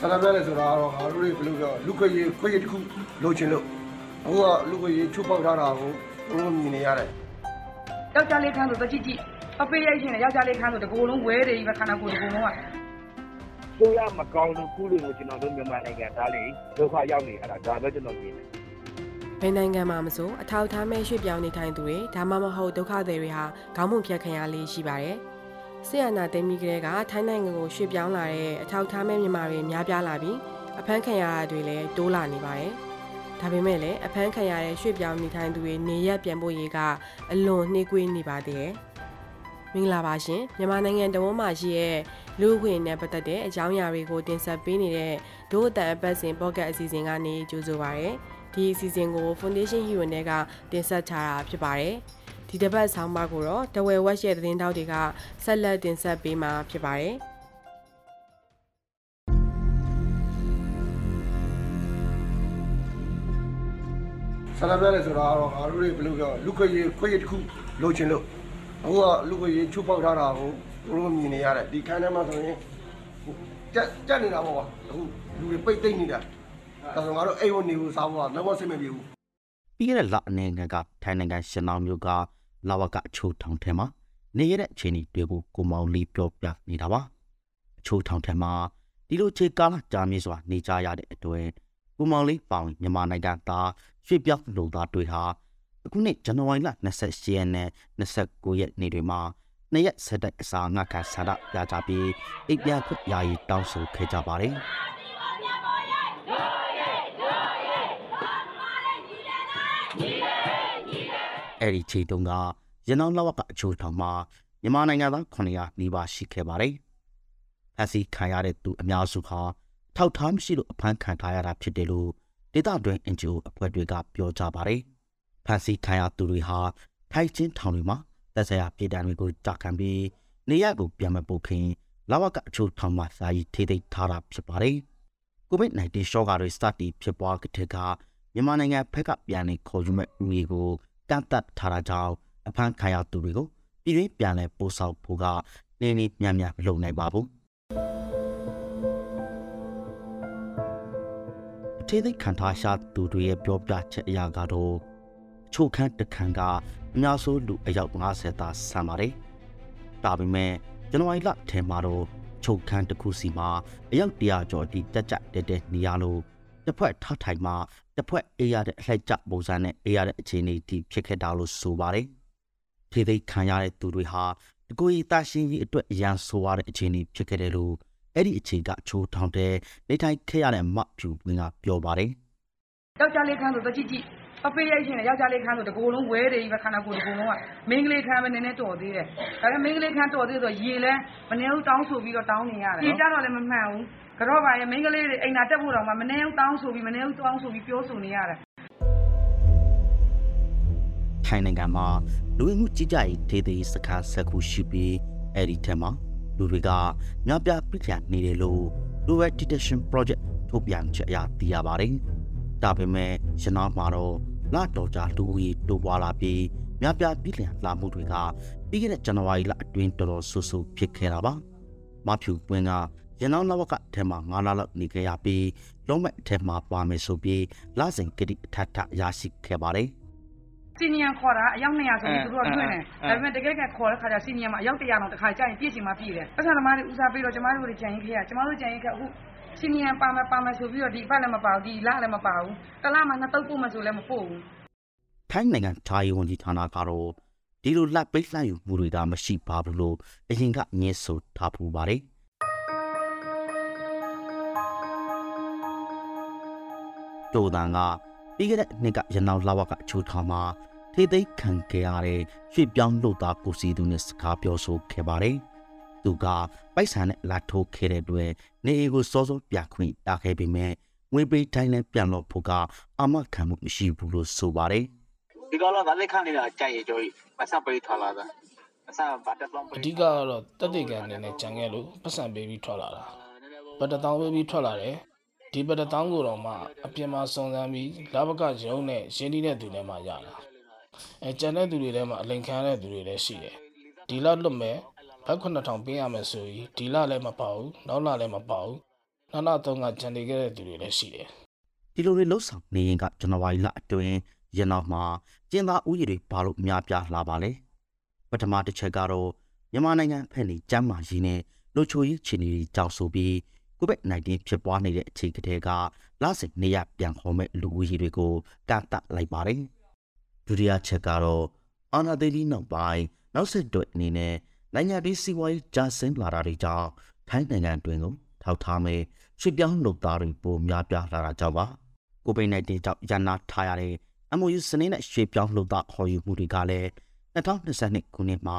ဆန္ဒပြတယ်ဆိုတာကတော့ငါတို့တွေဘယ်လိုပြောလူခွေရေးခွေရေးတစ်ခုလိုချင်လို့အခုကလူခွေရေးချုပ်ပေါက်ထားတာကိုဘုံမြင်နေရတယ်ယောက်ျားလေးခန်းဆိုတကြည့်ကြည့်အဖေးရိုက်ရှင်တယ်ယောက်ျားလေးခန်းဆိုတကူလုံးဝဲတယ်ကြီးပဲခန္ဓာကိုယ်တကူလုံးကဆိုရမကောင်းလို့ခုလိုမျိုးကျွန်တော်တို့မြန်မာနိုင်ငံသားတွေဒုက္ခရောက်နေရတာဒါပဲကျွန်တော်မြင်တယ် ဘယ်နိုင်ငံမှာမဆိုအထောက်အထားမဲ့ရွှေ့ပြောင်းနေထိုင်သူတွေဒါမှမဟုတ်ဒုက္ခသည်တွေဟာခေါင်းပုံဖြတ်ခံရလေးရှိပါတယ်။ဆီယနာတင်မီကလေးကထိုင်းနိုင်ငံကိုရွှေ့ပြောင်းလာတဲ့အထောက်အထားမဲ့မြန်မာတွေများပြားလာပြီးအဖမ်းခံရတာတွေလည်းတိုးလာနေပါတယ်။ဒါပေမဲ့လည်းအဖမ်းခံရတဲ့ရွှေ့ပြောင်းနေထိုင်သူတွေနေရက်ပြန်ဖို့ရေးကအလွန်နှေးကွေးနေပါသေးတယ်။မင်္ဂလာပါရှင်မြန်မာနိုင်ငံတဝန်းမှာရှိတဲ့လူ့အခွင့်အရေးနဲ့ပတ်သက်တဲ့အကြောင်းအရာတွေကိုတင်ဆက်ပေးနေတဲ့ဒို့အတန်အပတ်စဉ်ပေါ့ကတ်အစီအစဉ်ကနေကြိုဆိုပါရစေ။ ဒီအစီအစဉ်ကို Foundation Hero နဲ့ကတင်ဆက်ထားတာဖြစ်ပါတယ်။ဒီတစ်ပတ်ဆောင်းပါးကိုတော့တဝဲဝက်ရဲ့သတင်းတောက်တွေကဆက်လက်တင်ဆက်ပေးမှာဖြစ်ပါတယ်။ဆန္ဒပြတယ်ဆိုတာကတော့ငါတို့တွေဘယ်လိုပြောလူခွေရေးခွေရေးတစ်ခုလိုချင်လို့အခုကလူခွေရေးချုပ်ပေါက်ထားတာကိုဘုံမြင်နေရတယ်ဒီခန်းထဲမှာဆိုရင်တက်တက်နေတာပေါ့ကွာအခုလူတွေပိတ်သိမ့်နေတာ ဒါဆိုငါတို့အိမ်ဝင်နေဖို့စားဖို့ကလည်းမစိတ်မပြေဘူးပြီးခဲ့တဲ့လအနေငယ်ကထိုင်းနိုင်ငံရှင်နောင်မြို့ကလာဝကအချိုထောင်ထဲမှာနေရတဲ့အခြေအနေတွေကိုကိုမောင်လေးပြောပြနေတာပါအချိုထောင်ထဲမှာဒီလိုခြေကာလကြာမြင့်စွာနေကြရတဲ့အတွက်ကိုမောင်လေးပေါင်မြန်မာနိုင်ငံသားရွှေ့ပြောင်းလူသားတွေဟာအခုနှစ်ဇန်နဝါရီလ28ရက်နဲ့29ရက်နေ့တွေမှာနှစ်ရက်ဆက်တိုက်အစာငတ်ခံဆန္ဒပြကြပြီးအိပ်ပြခွင့်ယာယီတောင်းဆိုခဲ့ကြပါတယ် အဲ့ဒီချိန်တုန်းကရနောင်းလောက်ကအချိုးထောင်မှာမြန်မာနိုင်ငံသား900နီးပါးရှိခဲ့ပါတယ်။ဖက်စီခံရတဲ့သူအများစုဟာထောက်ထားမရှိလို့အဖမ်းခံထားရတာဖြစ်တယ်လို့ဒေသတွင်း NGO အဖွဲ့တွေကပြောကြပါတယ်။ဖက်စီခံရသူတွေဟာထိုက်ချင်းထောင်တွေမှာသက်ဆိုင်ရာပြည်တံတွေကိုကြာခံပြီးနေရကိုပြန်မပုတ်ခင်လောက်ကအချိုးထောင်မှာစာရေးထိသိမ်းထားတာဖြစ်ပါတယ်။ COVID-19 ရှော့ကာတွေစတင်ဖြစ်ပွားကြတဲ့ကမြန်မာနိုင်ငံဖက်ကပြန်နေခေါ်ယူမဲ့ဦးရေကို ကန့်သက်ထားတာကြောင့်အဖမ်းခံရသူတွေကိုပြည်တွင်းပြန်လဲပို့ဆောင်ဖို့ကနေနေမြန်မြန်မလုပ်နိုင်ပါဘူးအထေးသိခံထားရှာသူတွေရဲ့ပြောပြချက်အရာကတော့အချို့ခန်းတစ်ခန်းကအများဆုံးလူအယောက်50သာဆန်ပါတယ်ဒါပေမဲ့ဇန်နဝါရီလထဲမှာတော့ချုပ်ခန်းတစ်ခုစီမှာအယောက်100ကျော်အထိတက်ကြတက်တဲ့နေရလို့ တစ်ဖွဲ့ထထိုင်မှာတစ်ဖွဲ့အေးရတဲ့အလှည့်ကျပုံစံနဲ့အေးရတဲ့အခြေအနေအထိဖြစ်ခဲ့တာလို့ဆိုပါတယ်။ထေသိခံရတဲ့သူတွေဟာတကူရီတာရှင်းကြီးအတွက်အရန်ဆိုရတဲ့အခြေအနေဖြစ်ခဲ့တယ်လို့အဲ့ဒီအခြေကချိုးထောင်တဲ့နေထိုင်ခဲ့ရတဲ့မဖြူဝင်းကပြောပါတယ်ယောက်ျားလေးခန်းဆိုတကြည့်ကြည့် အဖေးရိုက်ရှင်တယ်ယောက်ျားလေးခန်းဆိုတကူလုံးဝဲတယ်ကြီးပဲခန္ဓာကိုယ်တကူလုံးကမိန်းကလေးခန်းပဲနည်းနည်းတော်သေးတယ်ဒါပေမဲ့မိန်းကလေးခန်းတော်သေးဆိုရေလဲမနေဘူးတောင်းဆိုပြီးတော့တောင်းနေရတယ်ဒီကြတော့လည်းမမှန်ဘူးကတော့ပါရဲ့မိန်းကလေးတွေအိမ်သာတက်ဖို့တော့မှမနေဘူးတောင်းဆိုပြီးမနေဘူးတောင်းဆိုပြီးပြောဆိုနေရတယ်။ထိုင်းနိုင်ငံမှာလူဝင်မှုကြီးကြပ်ရေးဒေသရေးစခန်းဆက်ခုရှိပြီးအဲ့ဒီထဲမှာလူတွေကများပြားပြည့်နေတယ်လို့ Lower Detection Project ထုတ်ပြန်ချက်အရသိရပါတယ်။ဒါပေမဲ့ရနောင်းမှာတော့ လတော်ကြာလူဦးရေတိုးပွားလာပြီးများပြားပြည်လည်လာမှုတွေကပြီးခဲ့တဲ့ဇန်နဝါရီလအတွင်းတော်တော်ဆူဆူဖြစ်ခဲ့တာပါ။မဖြူပွင့်ကရနောင်းလဝကအထက်မှာ9လလောက်နေခဲ့ရပြီးလုံးမဲ့အထက်မှာပါမယ်ဆိုပြီးလစဉ်ကတိအထက်ထရရှိခဲ့ပါတယ်။စီနီယံခေါ်တာအယောက်200ဆိုပြီးသူတို့ကတွင်းတယ်ဒါပေမဲ့တကယ်ကခေါ်တဲ့ခါကျစီနီယံမှာအယောက်100တော့တစ်ခါကြာရင်ပြည့်ချင်မှပြည့်တယ်ပတ်စံသမားတွေဦးစားပေးတော့ကျမတို့တွေကြံရင်ခဲ့ရကျမတို့ကြံရင်ခဲ့အခု စီနီယံပါမယ်ပါမယ်ဆိုပြီးတော့ဒီပတ်လည်းမပါဘူးဒီလလည်းမပါဘူးတလားမှနှစ်တုပ်ပို့မှဆိုလည်းမပို့ဘူးထိုင်းနိုင်ငံဌာယဝန်ကြီးဌာနကတော့ဒီလိုလက်ပိတ်လှန့်ယူမှုတွေကမရှိပါဘူးလို့အရင်ကငြင်းဆိုထားပူပါတယ်။တိုတန်ကပြီးခဲ့တဲ့နှစ်ကရနောင်လာဝကအချိုးထောင်မှာထိသိမ်းခံခဲ့ရတဲ့ရွှေ့ပြောင်းလို့သားကိုစီသူနဲ့စကားပြောဆိုခဲ့ပါတယ်။ သူကပိုက်ဆံနဲ့လာထိုးခဲ့တဲ့အတွက်နေအိမ်ကိုစောစောပြခွင့်ရခဲ့ပေမဲ့ငွေပေးတိုင်းလည်းပြန်လို့ဖို့ကအမခံမှုမရှိဘူးလို့ဆိုပါတယ်။ဒီကောင်ကလက်ခံနေတာကြိုက်ရကြောကြီးမဆက်ပေးထွက်လာတာမဆက်ဘာတက်တော့အဓိကကတော့တက်တေကန်အနေနဲ့ကြံခဲ့လို့ပတ်စံပေးပြီးထွက်လာတာဘတ်တထောင်ပေးပြီးထွက်လာတယ်ဒီဘတ်တထောင်ကိုတော့မှအပြင်မှာစုံစမ်းပြီးလာဘကရုံးနဲ့ရှင်းတီးတဲ့သူနဲ့မှရတာအဲကြံတဲ့သူတွေထဲမှာအလိန်ခံရတဲ့သူတွေလည်းရှိတယ်ဒီလလွတ်မဲ့ ဘတ်9000ပေးရမယ်ဆိုရင်ဒီလလည်းမပေါဘူးနောက်လလည်းမပေါဘူးနောက်နောက်သုံးကကြံနေခဲ့တဲ့သူတွေလည်းရှိတယ်ဒီလိုတွေလှုပ်ဆောင်နေရင်ကဇန်နဝါရီလအတွင်းရန်နောက်မှာကျင်းသားဥယျာဉ်တွေဘာလို့များပြားလာပါလဲပထမတစ်ချက်ကတော့မြန်မာနိုင်ငံဖက်နေကျမ်းမာရေးနဲ့လူချိုရေးခြေနေတွေကြောင့်ဆိုပြီးကိုဗစ် -19 ဖြစ်ပွားနေတဲ့အချိန်ကတည်းကလစဉ်နေရပြန်ခေါ်မဲ့လူဦးရေတွေကိုကန့်တတ်လိုက်ပါတယ်ဒုတိယချက်ကတော့အာနာဒေလီနောက်ပိုင်းနောက်ဆက်တွဲအနေနဲ့ နိုင်ငံပြည်စီးပွားရေးကျဆင်းလာတာတွေကြောင့်ထိုင်းနိုင်ငံတွင်ကိုထောက်ထားမဲ့ရွှေ့ပြောင်းလုပ်သားတွေပိုများပြားလာတာကြောင့်ပါကိုဗစ် -19 ကြောင့်ရန်နာထားရတဲ့ MOU စနစ်နဲ့ရွှေ့ပြောင်းလုပ်သားခေါ်ယူမှုတွေကလည်း2022ခုနှစ်မှာ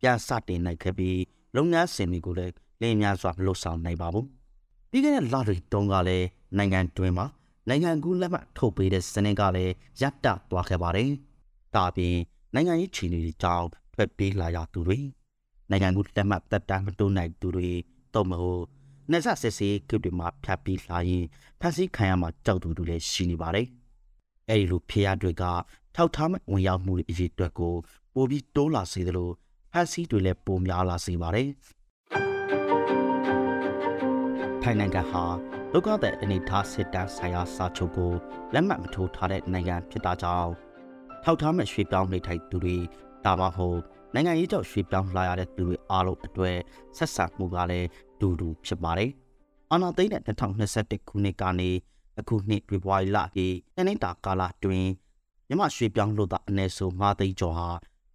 ပြန်စတင်နိုင်ခဲ့ပြီးလုပ်ငန်းစဉ်တွေကိုလည်းလင်းများစွာမလုပ်ဆောင်နိုင်ပါဘူး။ပြီးခဲ့တဲ့လတွေတုန်းကလည်းနိုင်ငံတွင်းမှာနိုင်ငံကူးလက်မှတ်ထုတ်ပေးတဲ့စနစ်ကလည်းရပ်တန့်သွားခဲ့ပါတယ်။ဒါအပြင်နိုင်ငံရေးခြေအနေတွေကြောင့်ထွက်ပြေးလာရသူတွေ နိုင်ငံကူးလက်မှတ်တက်တမ်းမတိုးနိုင်သူတွေတော့မဟုတ်နေဆက်စစ်စစ်ကိတွေမှာဖြတ်ပြီးလာရင်ဖန်ဆီးခံရမှာကြောက်သူတွေလည်းရှိနေပါတယ်။အဲဒီလိုဖေရတွေကထောက်ထားမဲ့ဝင်ရောက်မှုတွေအရေးအတွက်ကိုပိုပြီးတိုးလာစေသလိုဖန်ဆီးတွေလည်းပိုများလာစေပါတယ်။ထိုင်းနိုင်ငံဟာလောကတဲ့အနေထားစစ်တမ်းဆိုင်ရာစာချုပ်ကိုလက်မှတ်မထိုးထားတဲ့နိုင်ငံဖြစ်တာကြောင့်ထောက်ထားမဲ့ရွှေ့ပြောင်းနေထိုင်သူတွေဒါမှမဟုတ် နိုင်ငံရေးကြောင့်ရွှေ့ပြောင်းလာရတဲ့သူတွေအားလုံးအတွက်ဆက်ဆံမှုကလည်းဒူဒူဖြစ်ပါတယ်။အာနာသိန်းတဲ့2021ခုနှစ်ကနေအခုနှစ်ဖေဖော်ဝါရီလကြီးတနင်္လာကာလတွင်မြမရွှေ့ပြောင်းလို့သာအနည်းဆုံး၅သိန်းကျော်ဟာ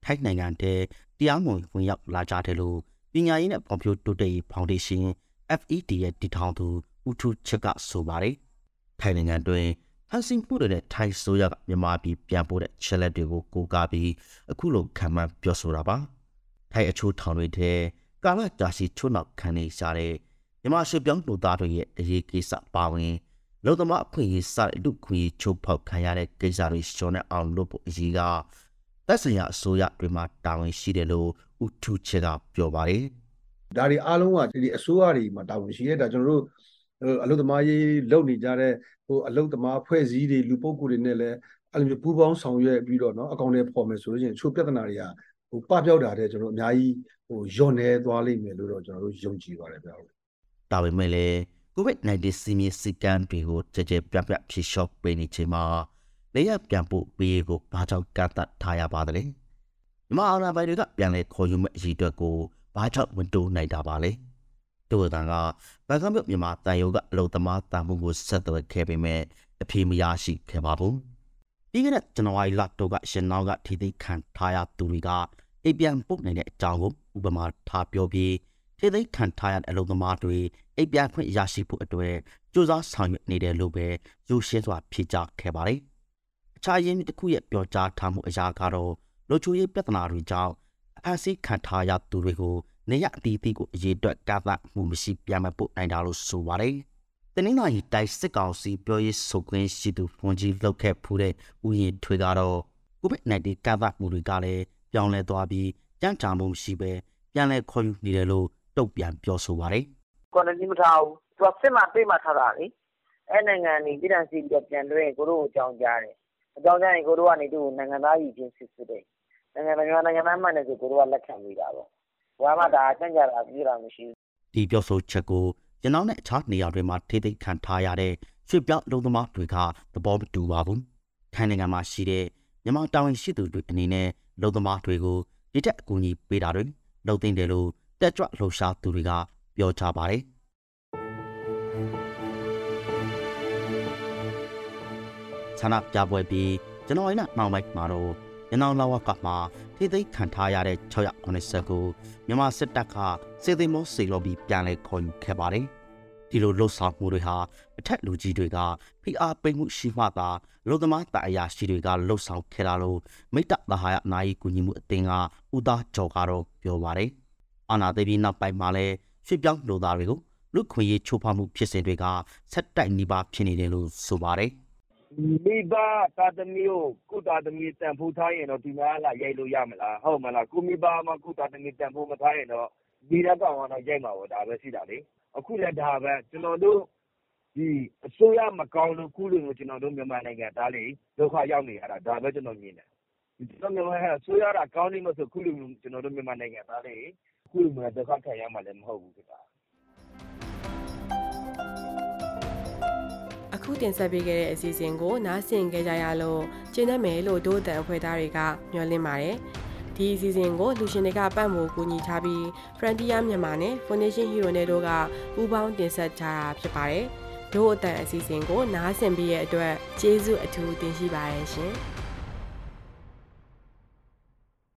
ထိုင်းနိုင်ငံထဲတရားမဝင်ဝင်ရောက်လာကြတယ်လို့ပညာရေးနဲ့ဖွံ့ဖြိုးတိုးတက်ရေးဖောင်ဒေးရှင်း FED ရဲ့တည်ထောင်သူဦးထူးချက်ကဆိုပါတယ်။ထိုင်းနိုင်ငံတွင် ဟန်စင်ပူတဲ့ထိုင်းဆိုရကမြန်မာပြည်ပြန်ပို့တဲ့ချက်လက်တွေကိုကိုးကားပြီးအခုလိုခံမှန်းပြောဆိုတာပါ။ထိုင်းအချိုးထောင်တွေထဲကာလကြာရှည်ချွတ်နောက်ခံနေကြတဲ့မြန်မာရွှေပြောင်းလူသားတွေရဲ့အရေးကိစ္စပါဝင်လုံသမားအခွင့်အရေးစတဲ့လူခွင့်ချိုးဖောက်ခံရတဲ့ကိစ္စတွေရှောင်နေအောင်လုပ်ဖို့အရေးကသက်ဆိုင်ရာအစိုးရတွေမှာတာဝန်ရှိတယ်လို့ဦးထူးချက်ကပြောပါတယ်။ဒါတွေအားလုံးကဒီအစိုးရတွေမှာတာဝန်ရှိရဲဒါကျွန်တော်တို့ အလုပ်သမားရေးလုပ်နေကြတဲ့ဟိုအလုပ်သမားဖွဲ့စည်းတွေလူပုဂ္ဂိုလ်တွေနဲ့လည်းအဲ့လိုမျိုးပူးပေါင်းဆောင်ရွက်ပြီးတော့เนาะအကောင့်တွေပေါ်မယ်ဆိုလို့ရှိရင်ချိုးပြဿနာတွေကဟိုပပျောက်တာတဲ့ကျွန်တော်အများကြီးဟိုယွန်နေသွားလိမ့်မယ်လို့တော့ကျွန်တော်တို့ယုံကြည်ပါတယ်ဗျာ ဒါပေမဲ့လည်း COVID-19 စီမီစီကံတွေကိုကြကြပြပြဖြေလျှော့ပေးနေချိန်မှာလေရပြန်ဖို့ပေးဖို့ဘာကြောင့်ကန့်သတ်ထားရပါသလဲ။မြန်မာအာဏာပိုင်တွေကပြန်လဲခေါ်ယူမဲ့အရေးအတွက်ကိုဘာကြောင့်ဝန်တိုးနိုင်တာပါလဲ။ တိုးတန်ကဘန်ကောက်မြို့မြန်မာတန်ရုံကအလုံသမားတာမှုကိုဆက်သွယ်ခဲ့ပေမဲ့အပြေမရရှိခဲ့ပါဘူး။ပြီးခဲ့တဲ့ဇန်နဝါရီလတုန်းကရှင်နောက်ကထိသိခံထားရသူတွေကအိပ်ပြန်ပုတ်နေတဲ့အကြောင်းကိုဥပမာထားပြောပြီးထိသိခံထားရတဲ့အလုံသမားတွေအိပ်ပြန်ခွင့်ရရှိဖို့အတွက်စူးစမ်းဆောင်ရွက်နေတယ်လို့ပဲယူရှင်းစွာဖြေကြားခဲ့ပါတယ်။အခြားရင်းမြစ်တစ်ခုရဲ့ပြောကြားထားမှုအရာကတော့လူချိုရေးပြဿနာတွေကြောင့်အဖမ်းဆီးခံထားရသူတွေကို နေရအတီးတီးကိုအရေးအတွက်ကာသမှုမရှိပြန်မပို့နိုင်တာလို့ဆိုပါတယ်။တနင်္လာရီတိုက်စစ်ကောင်စီပြောရေးဆိုခွင့်ရှိသူဖွန်ကြီးလောက်ခဲ့ဖူးတဲ့ဥယျာဉ်ထွေကတော့ COVID-19 ကာသမှုတွေကလည်းပြောင်းလဲသွားပြီးကြမ်းကြမှုမရှိပဲပြန်လဲခေါ်ယူနေတယ်လို့တုတ်ပြန်ပြောဆိုပါတယ်ကွာရန်တင်းမထားဘူးသူကစစ်မှပြေးမှထားတာလေအဲ့နိုင်ငံနေပြည်တော်စီပြီးတော့ပြန်လွှဲကိုတို့ကိုအကြောင်းကြားတယ်အကြောင်းကြားရင်ကိုတို့ကနေသူ့ကိုနိုင်ငံသားယူခြင်းစစ်စစ်တယ်နိုင်ငံနိုင်ငံနိုင်ငံသားမှန်တယ်ဆိုကိုတို့ကလက်ခံပြီးတာပေါ့ ဘာမှဒါကြံ့ကြတာပြေးတာမရှိဘူး။ဒီပြောဆိုချက်ကိုရနောင်းနဲ့အခြားနေရာတွေမှာထိသိမ်းခံထားရတဲ့ရွှေ့ပြောင်းအလုံးသမားတွေကသဘောမတူပါဘူး။ထိုင်းနိုင်ငံမှာရှိတဲ့မြန်မာတာဝန်ရှိသူတွေအနေနဲ့လုံသမားတွေကိုဒီတက်အကူအညီပေးတာတွေလုံသိမ့်တယ်လို့တက်ကြွလှုပ်ရှားသူတွေကပြောကြပါတယ်။ဆန္ဒပြပွဲပြီးကျွန်တော်အိမ်နောက်ပိုင်းမှာတော့ ရနောင်းလာဝကမှာထိသိမ်းခံထားရတဲ့690ကိုမြန်မာစစ်တပ်ကစေသိမောစေလောပြီးပြန်လဲခေါ်ယူခဲ့ပါတယ်။ဒီလိုလှုပ်ဆောင်မှုတွေဟာအထက်လူကြီးတွေကဖိအားပေးမှုရှိမှသာလူသမားတာအရာရှိတွေကလှုပ်ဆောင်ခဲ့တာလို့မိတ္တသဟာယအနာယီကူညီမှုအသင်းကဦးသားကျော်ကတော့ပြောပါတယ်။အာနာသိပြီးနောက်ပိုင်းမှာလဲရွှေ့ပြောင်းလူသားတွေကိုလူခွင့်ရေးချိုးဖောက်မှုဖြစ်စဉ်တွေကဆက်တိုက်နေပါဖြစ်နေတယ်လို့ဆိုပါတယ် မိဘသာသမီကိုကုသာသမီတန်ဖိုးထားရင်တော့ ဒီမှာလာရိုက်လို့ရမလား ဟုတ်မလား ကိုမိဘမှာကုသာသမီတန်ဖိုးမထားရင်တော့ဒီရက်ကောင်ကတော့ ရိုက်မှာပေါ့ ဒါပဲရှိတာလေ အခုလည်း ဒါပဲ ကျွန်တော်တို့ဒီအစိုးရမကောင်းလို့ခုလိုမျိုး ကျွန်တော်တို့မြန်မာနိုင်ငံသားလေဒုက္ခရောက်နေရတာဒါပဲကျွန်တော်မြင်တယ်ကျွန်တော်မြန်မာဆိုးရတာကောင်းနေမှဆိုခုလိုကျွန်တော်တို့ မြန်မာနိုင်ငံသားတွေခုလိုမျိုး ဒုက္ခခံရမှာလည်း မဟုတ်ဘူး ခင်ဗျာအခုတင်ဆက်ပေးခဲ့တဲ့အစီအစဉ်ကိုနားဆင်ကြကြရလို့ကျင်းနေမယ်လို့ဒို့အတန်အဖွဲ့သားတွေကမျှော်လင့်ပါတယ်။ဒီအစီအစဉ်ကိုလူရှင်တွေကပတ်မို့ကူညီထားပြီး Frontier မြန်မာနဲ့ Foundation Hero နဲ့တို့ကပူးပေါင်းတင်ဆက်ကြတာဖြစ်ပါတယ်။ဒို့အတန်အစီအစဉ်ကိုနားဆင်ပြီးရဲ့အတွက်ကျေးဇူးအထူးတင်ရှိပါတယ်ရှင်။